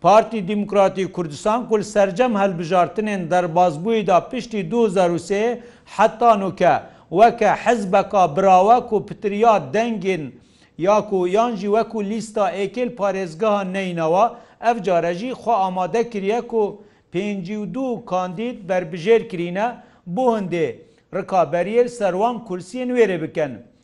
پارتی دیموکراتی کوردستان کل سەرجەم هەلبژارتنێن دەربازبویدا پشتی دو هەزار و سێ حەتا نو کە وە کە حزبەکا براوە کو پتریا دەنگێن یا کو یان ژی وە کو لیستا ئێکێل پارێزگەها نەینەوا ئەڤ جارە ژی خوە ئامادە کریە کو پێنجی و دو کاندید بەربژێر کرینە بو هندێ رکابەریێل سەروان کورسیێن وێرێ بکەن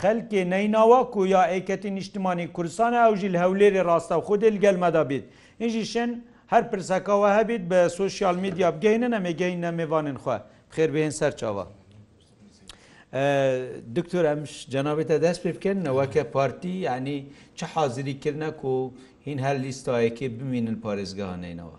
خەلکێ نەیناوا کو یا ێکەتی نیشتمانی کوردستانە ئەو ژی لە هەولێرێ ڕاستەوخۆ دێ لگەل مەدا بیت ئنجی شن هەر پرسەکا وە هەبیت بە سۆشیال میدیا بگەینن ئەمێ گەیننە مێڤانێن خوە بخێر بهێن سەرچاوە دکتۆر ئەمش جەنابێتە دەست پێ بکەن نەوەکە پارتی یعنی چ حازری کردنە کو هین هەر لیستایەکێ بمینن پارێزگاهانەینەوە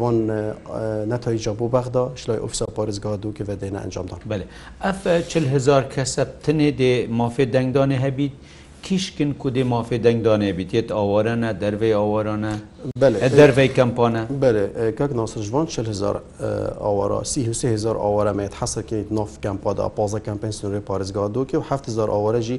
ڤۆن ناتایجا بۆ بەغدا شلای ئۆفسا پارێزگا دوو کڤدێنە ئەنجام دان. بەلێ ئەف چل هزار کەسە بتنێ دێ مافێ دەنگدانێ هەبیت، کیش کن کو دێ مافێ دەنگدانێ بیت یەت ئاوارە نە، دەرڤەی ئاوارا نە، بەلێ ە دەرڤەی کەمپا نە؟ بەلێ کاک ناسر ژ ڤان چل هزار ئاوارا، سی هو سێ هزار ئاوارە مەیەت حەسر کەیت ناف کەمپا دا، پازە کەمپەین سنوورێ پارێزگا دوو کێ و هەفت هزار ئاوارە ژی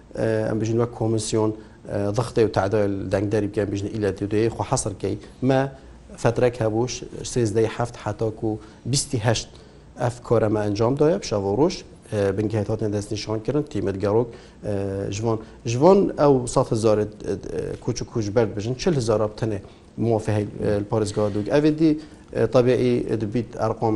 ام بجن وەک کۆمسیۆن ضغطێ و تعدایل دەنگدەری بکەن بژن ئیلە دودەیە خۆ حەسر کەی مە فترەک هەبووش سێزدەی هەفت حتاکو بیستی هەشت ئەف کۆرەمە ئەنجام دایە پیشەوە ڕۆژ بنگە هاتنە دەست نیشان کردن تیمت گەڕۆک ژوان ژوان ئەو سە هزارت کوچ و کوچ بەرد بژن چل هزار بتنێ موافه پارێزگا دوک ئەێ دی طبیعی دبیت ئەرقۆم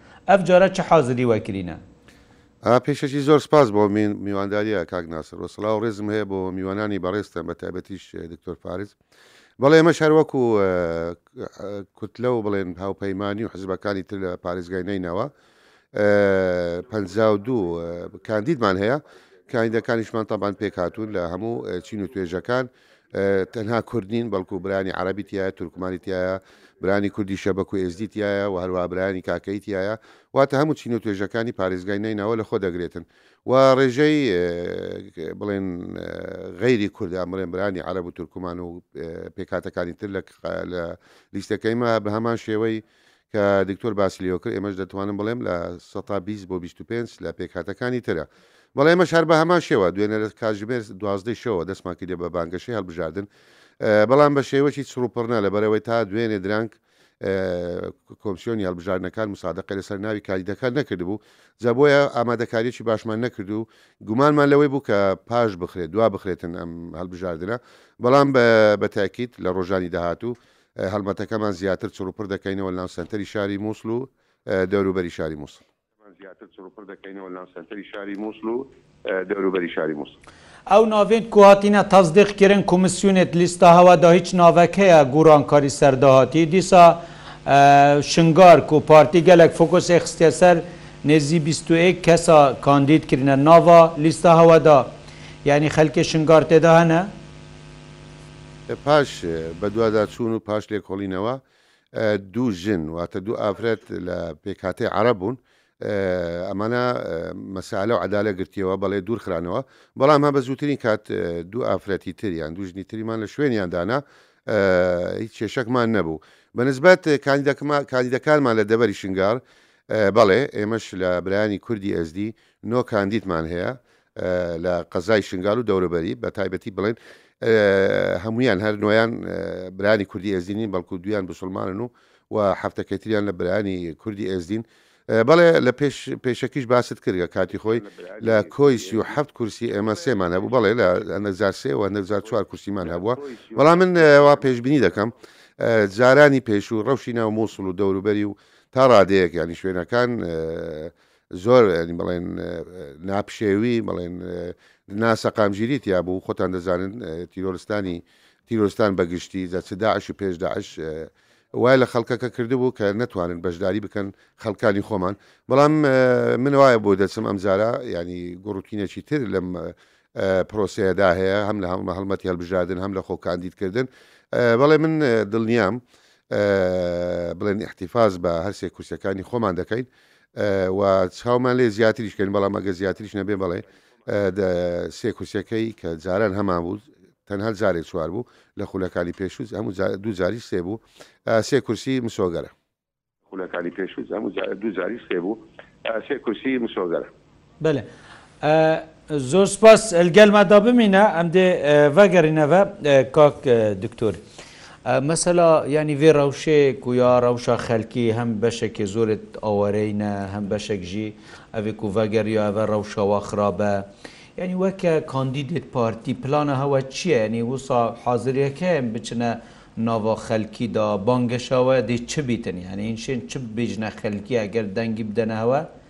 ئەڤ جارە چ حازری وای کرینە. ئا پێشەکی زۆر سپاس بۆ میوانداریە کاک ناسر وە سڵاو ڕێزم هەیە بۆ میوانانی بەڕێزتان بە تایبەتیش دکتۆر فارس بەڵێ ئێمەش هەر وەکو کوتلە و بڵێن هاوپەیمانی و حزبەکانی تر لە پارێزگای نەینەوە پ دوو کاندیدمان هەیە کاندەکانیشمان تابان پێکاتون لە هەموو چین و توێژەکان تەنها کورد نین بەڵکو برانی عربی تایە تورکمانی تایە برانی کوردی شەبەک و ئێزدی تایە و هەروە برانی کاکەی تایە واتە هەموو چین و توێژەکانی پارێزگای نیناوە لە خۆ دەگرێتن و ڕێژەی بڵێن غەیری کوردا بڵێن برانی عرب و تورکمان و پێکاتەکانی تر لە لیستەکەیمە بە هەمان شێوەی کە دکتۆر باسی لێوە کرد ئێمەش دەتوانم بڵێم لە سەتا بیست بۆ بیست و پێنج لە پێکهاتەکانی ترە بەڵێ ئێمەش هەر بە هەمان شێوە دوێنێ لە کاتژمێر دوازدەی شەوە دەستمان کردە بە بانگەشەی هەڵبژاردن ئە، بەڵام بە شێوەکی چڕوپڕنە لەبەرەوەی تا دوێنێ درانگ ئە، کۆمسیۆنی هەڵبژاردنەکان مسادەقەی لەسەر ناوی کاندیدەکان نەکردبوو جا بۆیە ئامادەکاریی باشمان نەکرد و گومانمان لەوەی بوو کە پاش بخرێت دوا بخرێتن ئەم هەڵبژاردنە بەڵام بە بە تاکید لە ڕۆژانی داهاتوو هەڵمەتەکەمان زیاتر چڕوپڕ دەکەینەوە لەناو سەنتەری شاری مووسڵ و دەوروبەری شاری مووسڵ. ئەو ناوێن کو هاتینە تەزدیق کرن کومسیونێت لیستا هەوە دا هیچ ناوەک هەیە گووڕانکاری سەر دا هاتی دیسا شنگار کو پارتی گەلەک فوکوسێ خستیە سەر نێزی بیست و ئێک کەسا کاندید کرنە ناوا لیستا هەوە دا یانی خەلکێ شنگار تێدا هەنە پاش بەدواداچوون و پاش لێکۆڵینەوە دوو ژن واتە دوو ئافرەت لە پێکهاتەی عەرەب بوون ئەمانە مەسالە و عدالە گرتیەوە بەڵێ دوورخرانەوە بەڵام هە بە زووترین کات دوو ئافرەتی تریان دوژنی تریمان لە شوێنیان دانا هیچ کێشەکمان نەبوو بەنسبەت کاندیدەکانمان لە دەبەری شنگار بەڵێ ئێمەش لە برانی کوردی ئێزدی نۆ کاندیدمان هەیە لە قەزای شنگال و دەورەبەری بە تایبەتی بڵێن هەمویان هەر نۆیان برانی کوردی ئێزدینین بەڵکو دویان بسلمانن و و هەفتەکەتریان لە برانی کوردی ئێزدین بەڵێ لە پێش پێشەکیش باست کردگە کاتی خۆی لە کۆی سی و هەفت کورسی ئێمە سێمان هەبوو بەڵێ لە ئەنەزار سێ و نەزار چوار کورسیمان هەبووە بەڵام من وا پێشببینی دەکەم جارانی پێشوو ڕەوشی ناو مووسڵ و دەوروبەری و تا ڕادەیەک ینی شوێنەکان زۆر ینی بڵێن ناپشێوی بڵێن ناسەقامگیری تیا بوو خۆتان دەزانن تیرۆرستانی تیرۆستان بەگشتی جە چ داعش و پێش داعش وای لە خەڵکەکە کردبوو کە نەتوانن بەشداری بکەن خەڵکانی خۆمان بەڵام من وایە بۆ دەچم ئەم جارە ینی گوڕوتینێکی تر لەم پرۆسەیەدا هەیە هەم لە هەمە هەڵمەتی هەڵبژاردن هەم لە خۆ کاندیدکردن بەڵێ من دڵنیام بڵێن احتیفاز بە هەرسێ کورسەکانی خۆمان دەکەین و چاومان لێ زیاتریش کەین بەڵام ئەگە زیاتریش نەبێ بەڵێ سێ کورسەکەی کە جاران هەمان بوو تەنها جارێ چوار بوو لە خولەکانی پێشوز هەموو دوو جاری سێ بوو سێ کورسی مسۆگەرە خولەکانی پێشوز هەموو دوو جاری سێ بوو سێ کورسی مسۆگەرە بەلێ زۆر سوپاس لگەلما دا بمینە ئەمدێ ڤەگەرینەڤە کاک دکتۆر مەسەلا یعنی ڤێ ڕەوشێک و یا ڕەوشە خەلکی هەم بەشێکی زۆرت ئاوارەینە هەم بەشێک ژی ئەڤێک و ڤەگەر یا ئەڤە ڕەوشەوە خراپە یعنی وەکە کاندیدێت پارتی پلانە هەوە چییە یعنی وسا حاضریەکەم بچنە ناوا خەلکی دا بانگەشەوە دێ چ بیتن یعنی ئینشێن چ بێژنە خەلکی ئەگەر دەنگی بدەنەوە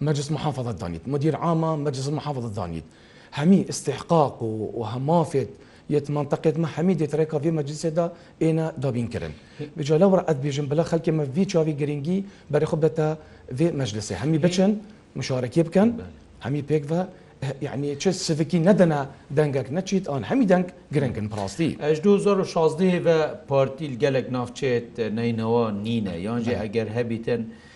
مجلس محافظە دانیت مدیر عامە مجلس المحافظە دانیت هەمی استحقاق و و هە مافێت یەت مەنتەقێت مە هەمی دێت رێکا ڤێ مجلسێ دا ئێنە دابین کرن ئجا لە وڕ ئەت بێژم بلە خەلکێ مە ڤی چاوی گرنگی بەرێ خو بەتە ڤێ مجلسێ هەمی بچن مشارەکێ بکەن هەمی پێک ڤە یەعنی چ سڤکی نەدەنە دەنگەک نە چیت ئان هەمی دەنگ گرنگن بڕاستی. ئەژ دۊ هەزار و شازدە هێڤە پارتی لە گەلەک ناڤچەێت نەینەوا نینە یانژێ ئەگەر هەبیتن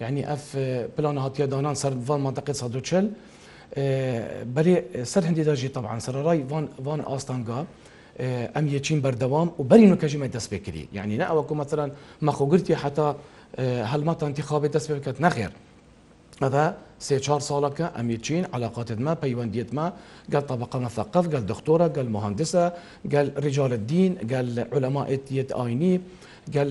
یانی ئەف پلانە هاتیە دانان سەر ڤان مەنتەقەی سەد و چل بەرێ سەر هندی دا ژی تەبعەن سەرەڕای ڤان ڤان ئاستانگا ئەم یەچین بەردەوام و بەرین و کەژیمەی دەس پێ کری یانی نە ئەوەکو مەسەلەن مەخۆ گرتیە حەتا هەلمەت ئەنتیخابێ دەس پێ بکەت نەخێر ئەڤە سێ چار ساڵە کە ئەم یەچین عەلاقاتێت مە پەیوەندیەت مە گەل تەبەقە مەسەقەف گەل دختۆرە گەل مهندسە گەل ڕیجالە دین گەل عولەما ئێت یەت ئاینی گەل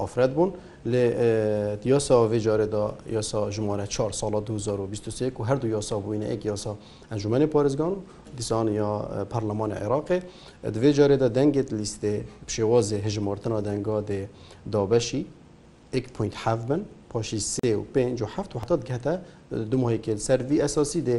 ئافرەت بوون لێ یاسا وێ جارێ دا یاسا ژمارە چار ساڵە دوو هەزار و بیست و سێ کو هەردوو یاسا بووینە ئێک یاسا ئەنجومەنی پارێزگان و دیسان یا پەرلەمان عێراقێ دوێ جارێ دا دەنگێت لیستێ پشێوازێ هەژمارتنا دەنگا دێ دابەشی ئێک پوینت حەف بن پاشی سێ و پێنج و هەفت و حەتات گەتە دوماهی کێل سەر وی ئەساسی دێ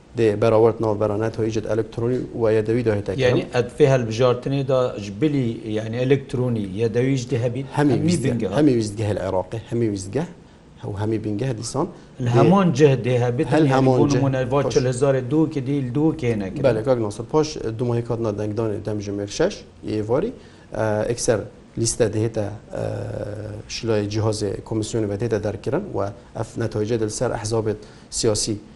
دێ بەرەوەرد ناو بەرانە تۆ یجد ئەلکترونی و یەدەوی داێ تە کەم. یەعنی ئەد فێ هەلبژارتنێ دا ج بلی یەعنی ئەلکترونی یەدەویش دێ هەبیت هەمی بنگە هەمی ویستگە لە عێراقێ هەمی ویستگە و هەمی بنگە دیسان لە هەمان جه دێ هەبیت هەل هەمان بۆ نمونە ڤا چل هزارێ دوو کی دیل دوو کێنە کرد. بەلێ کاک ناصر پاش دوو ماهێ کاتنا دەنگدانێ دەم ژمێر شەش ی ئێواری ئێکسەر لیستە دێ هێتە شلای جیهازێ کۆمیسیۆنێ ڤە دێتە دەرکرن و ئەف نەتایجە دل سەر ئەحزابێ سیاسی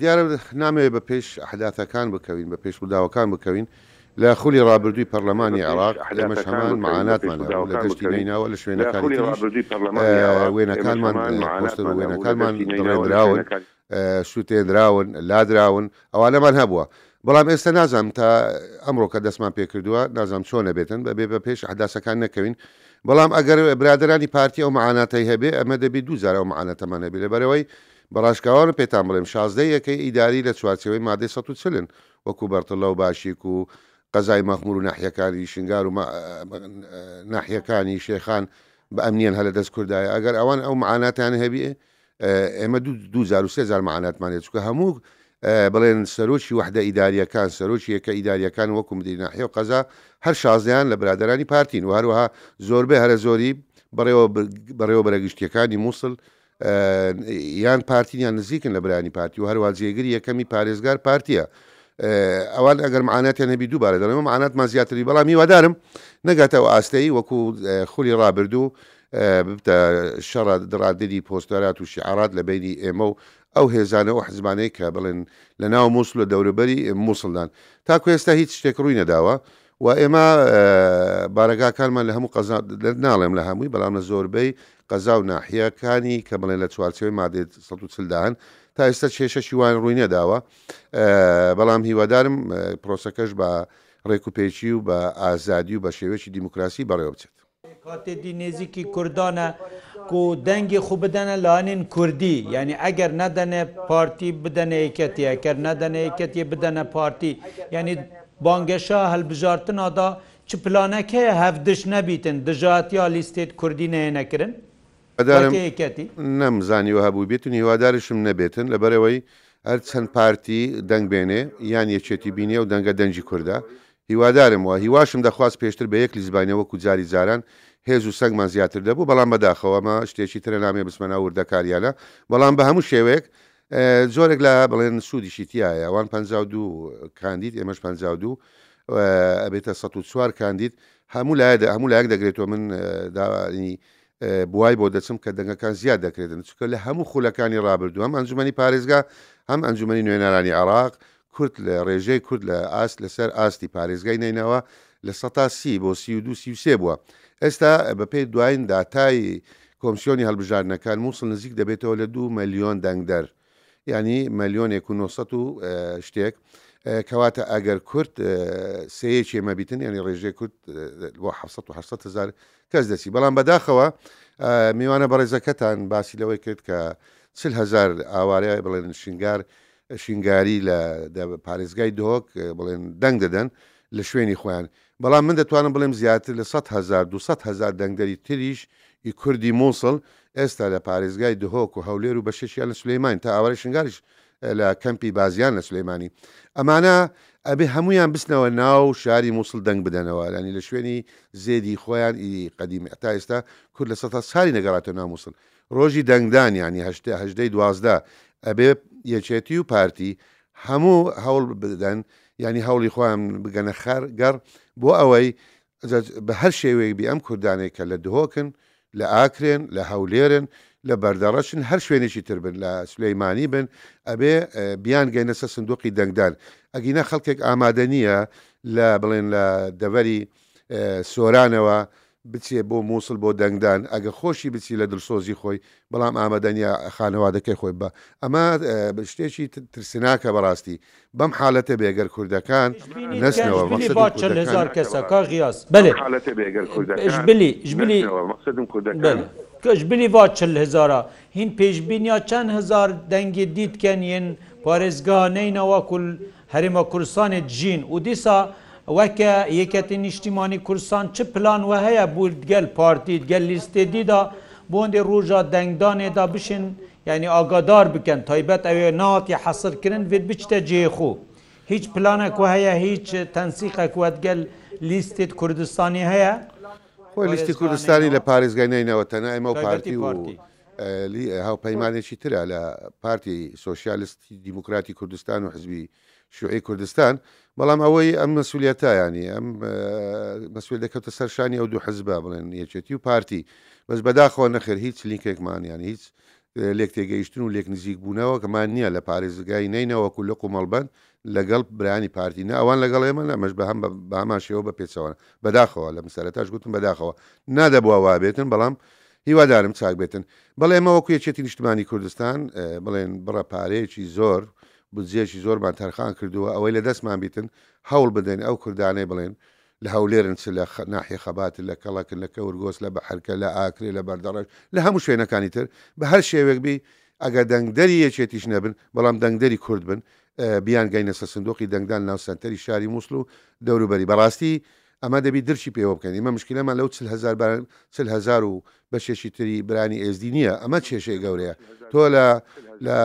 دیارە نامەوێت بە پێش ئەحداثەکان بکەوین، بە پێش ڕووداوەکان بکەوین، لە خولی ڕابردووی پەڕلەمانی عێڕاق ئێمەش هەمان مەعاناتمان هەبوو، لە دەشتی نەینا و لە شوێنەکانی تریش وێنەکانمان، پۆستەر و وێنەکانمان دڕێندراون، سووتێندراون، لادراون، ئەوانەمان هەبووە، بەڵام ئێستە نازانم تا ئەمڕۆ کە دەستمان پێ کردووە نازانم چۆن ئەبێتن بەبێ بە پێش ئەحداسەکان نەکەوین، بەڵام ئەگەر برادەرانی پارتی ئەو مەعاناتەی هەبێ ئەمە دەبێ دوو جار ئەو مەعاناتەمان هەبێ، لەبەرئەوەی بە ڕاشکاوانە پێتان بڵێم شازدە یەکەی ئیداری لە چوارچێوەی مادەی سەد و چلن وەکوو بەرتڵە و باشیک و قەزای مەخموور و ناحیەکانی شنگار و ناحیەکانی شێخان بە ئەمنیان هەلە دەست کوردایە ئەگەر ئەوان ئەو معاناتیان هەبیێ ئێمە دوو جار و سێ جار معاناتمان هێ چکە هەموو بڵێن سەرۆکی وحدە ئیداریەکان سەرۆکی یەکە ئیداریەکان وەکو مدیری ناحیە و قەزا هەر شازدەیان لە برادرانی پارتین و هەروەها زۆربەی هەرە زۆری بەڕێوە بەرەگشتیەکانی مووسل یان پارتین یان نزیکن لە برایانی پارتی و هەروە جێگری یەکەمی پارێزگار پارتیە ئەوان ئەگەر معاناتیان نەبی دووبارە دەڵێمە معاناتمان زیاتری بەڵام هیوادارم نەگاتەوە ئاستەی وەکو خولی ڕابردوو ببتە شەڕ دڕادری پۆستەرات و شعارات لە بینی ئێمە و ئەو هێزانە و حزبانەی کە بڵێن لە ناو مووسڵ لە دەوروبەری مووسڵدان تاکو ئێستا هیچ شتێک ڕووی نەداوە و ئێمە بارەگاکانمان لە هەموو قەزا ناڵێم لە هەمووی بەڵام لە زۆربەی قەزا و ناحیەکانی کە بڵێن لە چوارچەوەی مادێت 140 داهن تا ئێستا کێشەشی وان ڕووی نەداوە بەڵام هیوادارم پرۆسەکەش بە ڕێکوپێکی و بە ئازادی و بە شێوەیەکی دیموکراسی بەڕێوە بچێت کاتێ دی نێزیکی کوردانە کو دەنگێ خو بدەنە لانێن کوردی یانی ئەگەر نەدەنێ پارتی بدەنە یەکەتی ئەکەر نەدەنێ یەکەتی بدەنە پارتی یانی بانگەشە هەلبژارتنا دا چ پلانەک هەیە هەفدش نەبیتن دژاتیا لیستێت کوردی نەێنەکرن؟ هیوادارم نەم زانیوە هەبووبیتن هیوادارشم نەبێتن لەبەرئەوەی هەر چەند پارتی دەنگ بێنێ یان یەکێتی بینێ ئەو دەنگە دەنگی کوردە هیوادارم و هیواشم دەخواست پێشتر بە یەک لیزبای نەوەکو جاری جاران هێز و سەنگمان زیاتر دەبوو بەڵام بەداخەوە ئەمە شتێکی ترە نامێ بچمە ناو وردەکاریانە بەڵام بە هەموو شێوەیەک جۆرێک لە بڵێن سوودیشی تیایە ئەوان پەنجا و دوو کاندید ئێمەش پەنجا و دوو ئەبێتە سەد و چوار کاندید هەموو لایە دە هەموو لایەک دەگرێتەوە من داوانی بوای بۆ دەچم کە دەنگەکان زیاد دەکرێتن چکە لە هەموو خولەکانی ڕابردوو هەم ئەنجومەنی پارێزگا هەم ئەنجومەنی نوێنەرانی عێراق کورد لە ڕێژەی کورد لە ئاست لەسەر ئاستی پارێزگای نەینەوا لە سەتا سی بۆ سی و دوو سی و سێ بووە ئێستا بە پێی دواین داتای کۆمسیۆنی هەڵبژاردنەکان مووسڵ نزیک دەبێتەوە لە دوو مەلیۆن دەنگدەر یانی مەلیۆنێک و نۆ سەد و شتێک کەواتە ئەگەر کورد سەیەکێ مەبیتن یانی ڕێژەی کورد بۆ حە و حە هزار کەس دەسی بەڵام بەداخەوە میوانە بەڕێزەکەتان باسی لەوەی کرد کە چل هزار ئاوارەیە بڵێن شنگار شینگاری لە پارێزگای دهۆک بڵێن دەنگ دەدەن لە شوێنی خۆیان، بەڵام من دەتوانم بڵێم زیاتر لە سەد هەزار دوو سەد هەزار دەنگدەری تریش ی کوردی موسڵ ئێستا لە پارێزگای دهۆک و هەولێر و بەشێکیان لە سلیمانی تا ئاوارەی شنگالیش لە کەمپی بازیان لە سلیمانی ئەمانە ئەبێ هەموویان بچنەوە ناو شاری موسڵ دەنگ بدەنەوە یانی لە شوێنی زێدی خۆیان ی قەدیم تا ئێستا کورد لە سەد هەزاری نەگەڕاتەوە ناو موسڵ ڕۆژی دەنگدان یانی هەشت هەژدەی دوازدە ئەبێ یەکێتی و پارتی هەموو هەوڵ بدەن یانی هەوڵی خۆیان بگەنە خەر گەڕ بۆ ئەوەی بە هەر شێوەیەک بێ ئەم کوردانەی کە لە دهۆکن لە ئاکرێن لە هەولێرن لە بەردەڕەشن هەر شوێنێکی تر بن لە سلەیمانی بن ئەبێ بیان گەینە سەر سندوقی دەنگدان ئەگینا خەڵکێک ئامادە نییە لە بڵێن لە دەڤەری سۆرانەوە بچێ بۆ موسڵ بۆ دەنگدان ئەگە خۆشی بچی لە دلسۆزی خۆی بەڵام ئامادەنیا خانەوادەکەی خۆی بە ئەمە شتێکی ترسناکە بەڕاستی بەم حالەتە بێگەر کوردەکان نسنەوە هزار کەسە کا غیاس بەێ حالەتە بێگەر کوردەکانبلی ژبلی مەقصدم کوردەکان کەژبلی وا چل هزارە هین پێشبینیا چەند هزار دەنگی دیتکەن یەن پارێزگا نەینەوە کول هەرێما کوردستانێ دژین و دیسا وەک یەکێتی نیشتیمانی کوردستان چ پلان وە هەیە بوو دگەل پارتی دگەل لیستێ دی دا بۆندێ رووژا دەنگدانێ دا بشن یانی ئاگادار بکەن تایبەت ئەوێ ناتی حەسر کرن ڤید بچتە جێێ خو هیچ پلانەک وە هەیە هیچ تەنسیقەک وە دگەل لیستێت کوردستانی هەیە؟ خۆ لیستی کوردستانی لە پارێزگای نەینەوا تەنها ئێمە و پارتی و هاوپەیمانێکی ترە لە پارتی سۆسیالستی دیموکراتی کوردستان و حزبی شوعی کوردستان بەڵام ئەوەی ئەم مەسوولەتایانی ئەم مەسوول دەکەوتە سەرشانی ئەو دوو حزبە بڵێن یەکێتی و پارتی بەس بەداخەوە نەخێر هیچ لینکێکمانیان هیچ لێک تێگەیشتن و لێک نزیک بوونەوەکەمان نییە لە پارێزگای نینەوەکو لە قومەڵبند لەگەڵ برانی پارتی نە ئەوان لەگەڵ ئێمە نەمەش بە هەم باماشەوە بە پێچەوە بەداخەوە لە مسەرەتاش گوتم بەداخەوە نادەبووە وابێتن بەڵام هیوادارم چاک بێتن. بەڵێ ئێمە وەکو یەکێتی نیشتمانی کوردستان بڵێن بڕە پارەیەکی زۆر بودجەیەکی زۆرمان تەرخان کردووە ئەوەی لە دەستمان بیتن هەوڵ بدەین ئەو کوردانەی بڵێن لە هەولێرن چ لە ناحیە خەباتن لە کەڵەکن لە کەورگۆس لە بەحرکە لە ئاکرێ لە بەردەڕەش لە هەموو شوێنەکانی تر بە هەر شێوێک بی ئەگەر دەنگدەری یەکێتیش نەبن بەڵام دەنگدەری کورد بن بیان گەینەسە سندۆقی دەنگدان ناو سەنتەری شاری مووسڵ و دەوروبەری بەڕاستی ئەمە دەبی درکی پێوە بکەن ئیمە مشکلەمان لەو چل هەزار بە چل هەزار و بەشێکی تری برانی ئێزدی نییە ئەمە کێشەی گەورەیە تۆ لە لە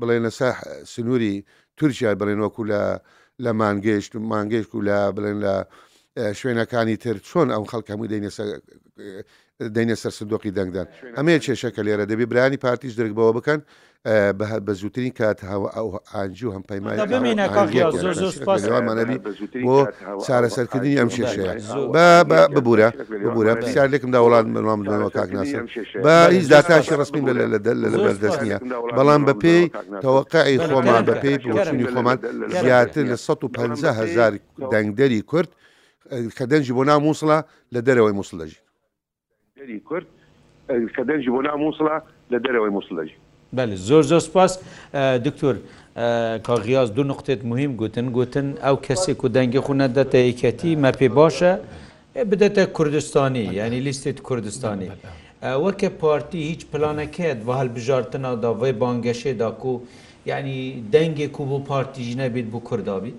بڵێن لەسە سنووری تورکیا بڵێن وەکو لە لە مانگەیشت و مانگەیشت و لە بڵێن لە شوێنەکانی تر چۆن ئەم خەڵک هەمووی دەینەسە دەینێ سەر سندۆقی دەنگدان ئەمەیە کێشە کە لێرە دەبێ برانی پارتیش درک بەوە بکەن بە زووترین کات هەوە ئەو ئاجی و هەمپەیمانەبی بۆ چارەسەرکردنی ئەم کێشەیە ببورە ببورە پرسیار لێکم دا وڵات منوام دەوە کاکناسە بە هیچ داتاشی ڕستمی لە بەردەست نیە بەڵام بە پێی تەوەقعی خۆمان بە پێی پوچنی خۆمان زیاتر لە 150 هزار دەنگدەری کورد کە دەنگی بۆ ناو مووسڵە لە دەرەوەی مووسڵ دەژین. گەلی کورد کە دەنگی بۆ ناو مووسڵە لە دەرەوەی مووسڵ دەژین. بەلی زۆر زۆر سپاس دکتۆر. کاک غیاس دوو نوقتەت موهیم گوتن گوتن ئەو کەسێک و دەنگی خو نەدەتە یەکێتی مە پێ باشە بدەتە کوردستانی یانی لیستێت کوردستانی وە کە پارتی هیچ پلانەکەت وە هەلبژارتنا دا وەی بانگەشەی دا کو یانی دەنگێک و بۆ پارتیش نەبیت بو کوردا بیت؟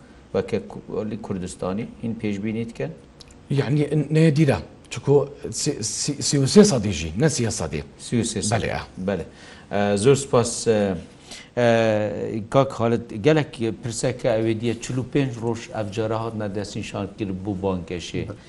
و ک لی کوردستانی هین پێشبینیت کەن؟ یەعنی نەیە دیرە چکۆ سی و سێ سەدی ژی نە سیە سەدی سی و سێ سەدی بەلێ بەلێ زۆر سپاس کاک خالد گەلەک پرسەکە ئەوێ دیە چل و پێنج ڕۆژ ئەفجارە هاتنە دەسنیشان کرد بۆ بانگەشێ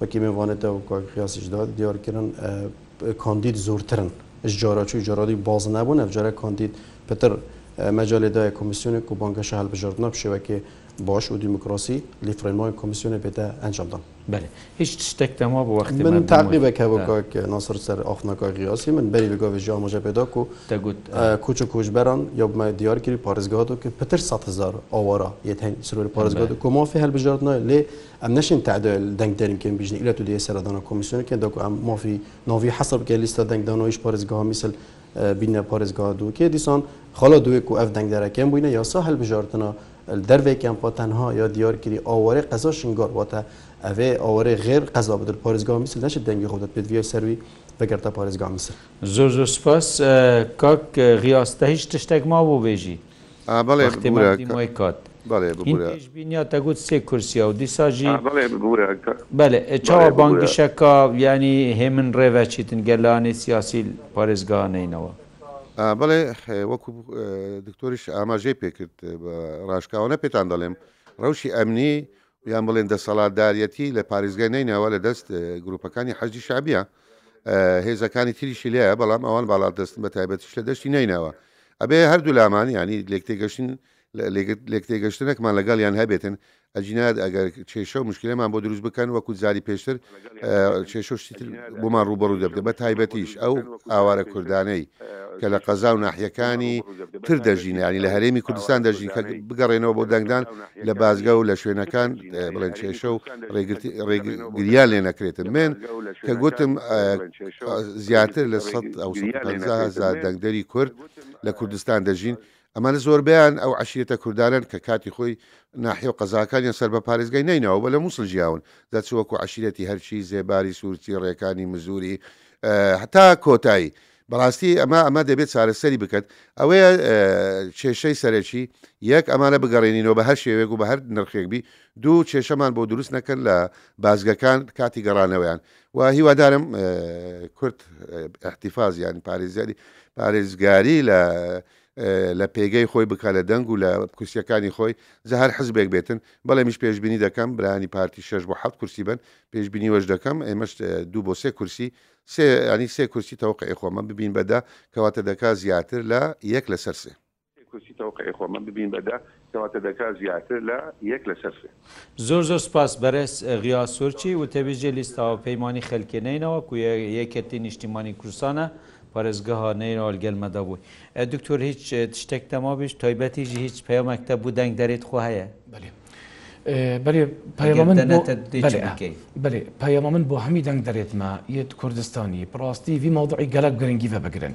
وەکی من وانێتە و کاک غیاسیش دا دیار کرن ە کاندید زۆرترن ئش جارا چوی جارا دی باز نەبوون ئەف جارە کاندید پتر مەجالێ دایە کۆمیسیۆنێ کو بانگەشە هەلبژاردنە بشێوەکێ باش و دیموکراسی لی فرەیمای کۆمیسیۆنێ بێتە ئەنجام دان. بەلی هیچ تشتەک تەما بۆ وەخت من تاقیبەک هە بۆ کاک ناسر سەر ئاخنا کاک غیاسی من بەری لگاوێ جی ئاماژە پێدا کو دەگوت کوچ و کوژبەران یا بمە دیار کری پارێزگا دو ک پتر سەد هزار ئاوارە یەت هەین سروەر پارێزگا دو کو مافی هەلبژاردنە لێ ام نشین تعدیل دەنگ دەرین کردن بیجنە ئیلە تو دیه سەرە دانە کۆمیسیۆنە کێن دەکو ام مافی ناوی حەسر بکەن لیستە دەنگ دانۆیش پارێزگەها میسل بینە پارێزگەها دوو کێ دیسان خالا دوێ کو ئەڤ دەنگ دەرەکێن بوینە یاسا هەلبژارتنە ل دەرڤەی کەمپا تەنها یا دیار کری ئاوارەی قەزا شنگال واتە ئەڤێ ئاوارەی غێر قەزا بدل پارێزگەها میسل نەشێ دەنگی خۆ بدەت پێدڤیای سەروی ڤەگەرتا پارێزگەها میسل. زۆر زۆر سوپاس کاک غیاس تە هیچ تشتەک ماڤۆ بێژی؟ وەختی مەردی مۆی کات هین پێشبینیا تە گوت سێ کورسیا و دیسا ژی بەلێ چاوا بانگشە کا یانی هێمن رێ ڤە چیتن گە لانەی سیاسی پارێزگا نەینەوا؟ بەڵێ وەکو دکتۆریش ئاماژەی پێکرد بە راشکاوانە پێتان دەڵێم رەوشی ئەمنی یان بڵێن دەسەڵاتداریەتی لە پارێزگای نەینەوا لە دەست گروپەکانی حەشدی شەعبیە، هێزەکانی تریشی لایە بەڵام ئەوان باڵادەستن بە تایبەتیش لە دەشتی نەینەوا. ئەبێ هەردوولامان یانی لێکتێگەشتن لێکتێگەشتنەکمان لەگەڵیان هەبێتن ئەگینا ئەگەر کێشە و مشکلەمان بۆ دروست بکەن وەکو جاری پێشتر، کێشە و شتی تر بۆمان ڕووبەڕوو دەبێت، بە تایبەتیش ئەو ئاوارە کوردانەی کە لە قەزا و ناحیەکانی تر دەژین، یانی لە هەرێمی کوردستان دەژین کە بگەڕێنەوە بۆ دەنگدان لە بازگە و لە شوێنەکان بڵێن کێشە و ڕێگریان لێ نەکرێتن. من کە گوتم زیاتر لە سەد ئەو سەد و پەنجا هەزار دەنگدەری کورد لە کوردستان دەژین، ئەمانە زۆربەیان ئەو عەشیرەتە کوردانەن کە کاتی خۆی ناحیە و قەزاکانیان سەر بە پارێزگای نەینەوا و لە موسڵ ژیاون، جا چ وەکوو عەشیرەتی هەرچی، زێباری، سوورچی، ڕێکانی، مزووری. تا کۆتایی. بەڕاستی ئەمە ئەمە دەبێت چارەسەری بکەن. ئەوەیە کێشەی سەرەکی، یەک ئەمانە بگەڕێنینەوە بە هەر شێوەیەک و بە هەر نرخێک بی، دوو کێشەمان بۆ دروست نەکەن لە بازگەکان کاتی گەڕانەوەیان و هیوادارم کورد ئیحتیفاز یان پارێزگاری لە لە پێگەی خۆی بکا لە دەنگ و لە کورسیەکانی خۆی جا هەر حزبێک بێتن بەڵێ منیش پێشبینی دەکەم برایانی پارتی شەش بۆ حەفت کورسی بن پێشبینی وەش دەکەم ئێمەش دوو بۆ سێ کورسی سێ ینی سێ کورسی تەوقعی خۆمە ببین بە دە کەواتە دەکا زیاتر لە یەک لەسەر سێ کورسی تەوقعی خۆمە ببین بە دە کەواتە دەکات زیاتر لە یەک لەسەر سێ. زۆر زۆر سوپاس بەرێز غیاس سورچی وتەبێژی لیست هاوپەیمانی خەلکی نەینەوا کو یەکێتی نیشتیمانی کوردستانە پارێزگەها نەینەوا لەگەل مەدا بوی دکتۆر هیچ تشتێک تەما بیش تایبەتیژی هیچ پەیامەک تە بو دەنگ دەرێت خو هەیە بەلێ بەلێ پەیامە من بۆ بەلێ پەیامە من بۆ هەمی دەنگ دەرێتمە یەت کوردستانی بڕاستی وی مەوضعی گەلەک گرنگی ڤە بگرن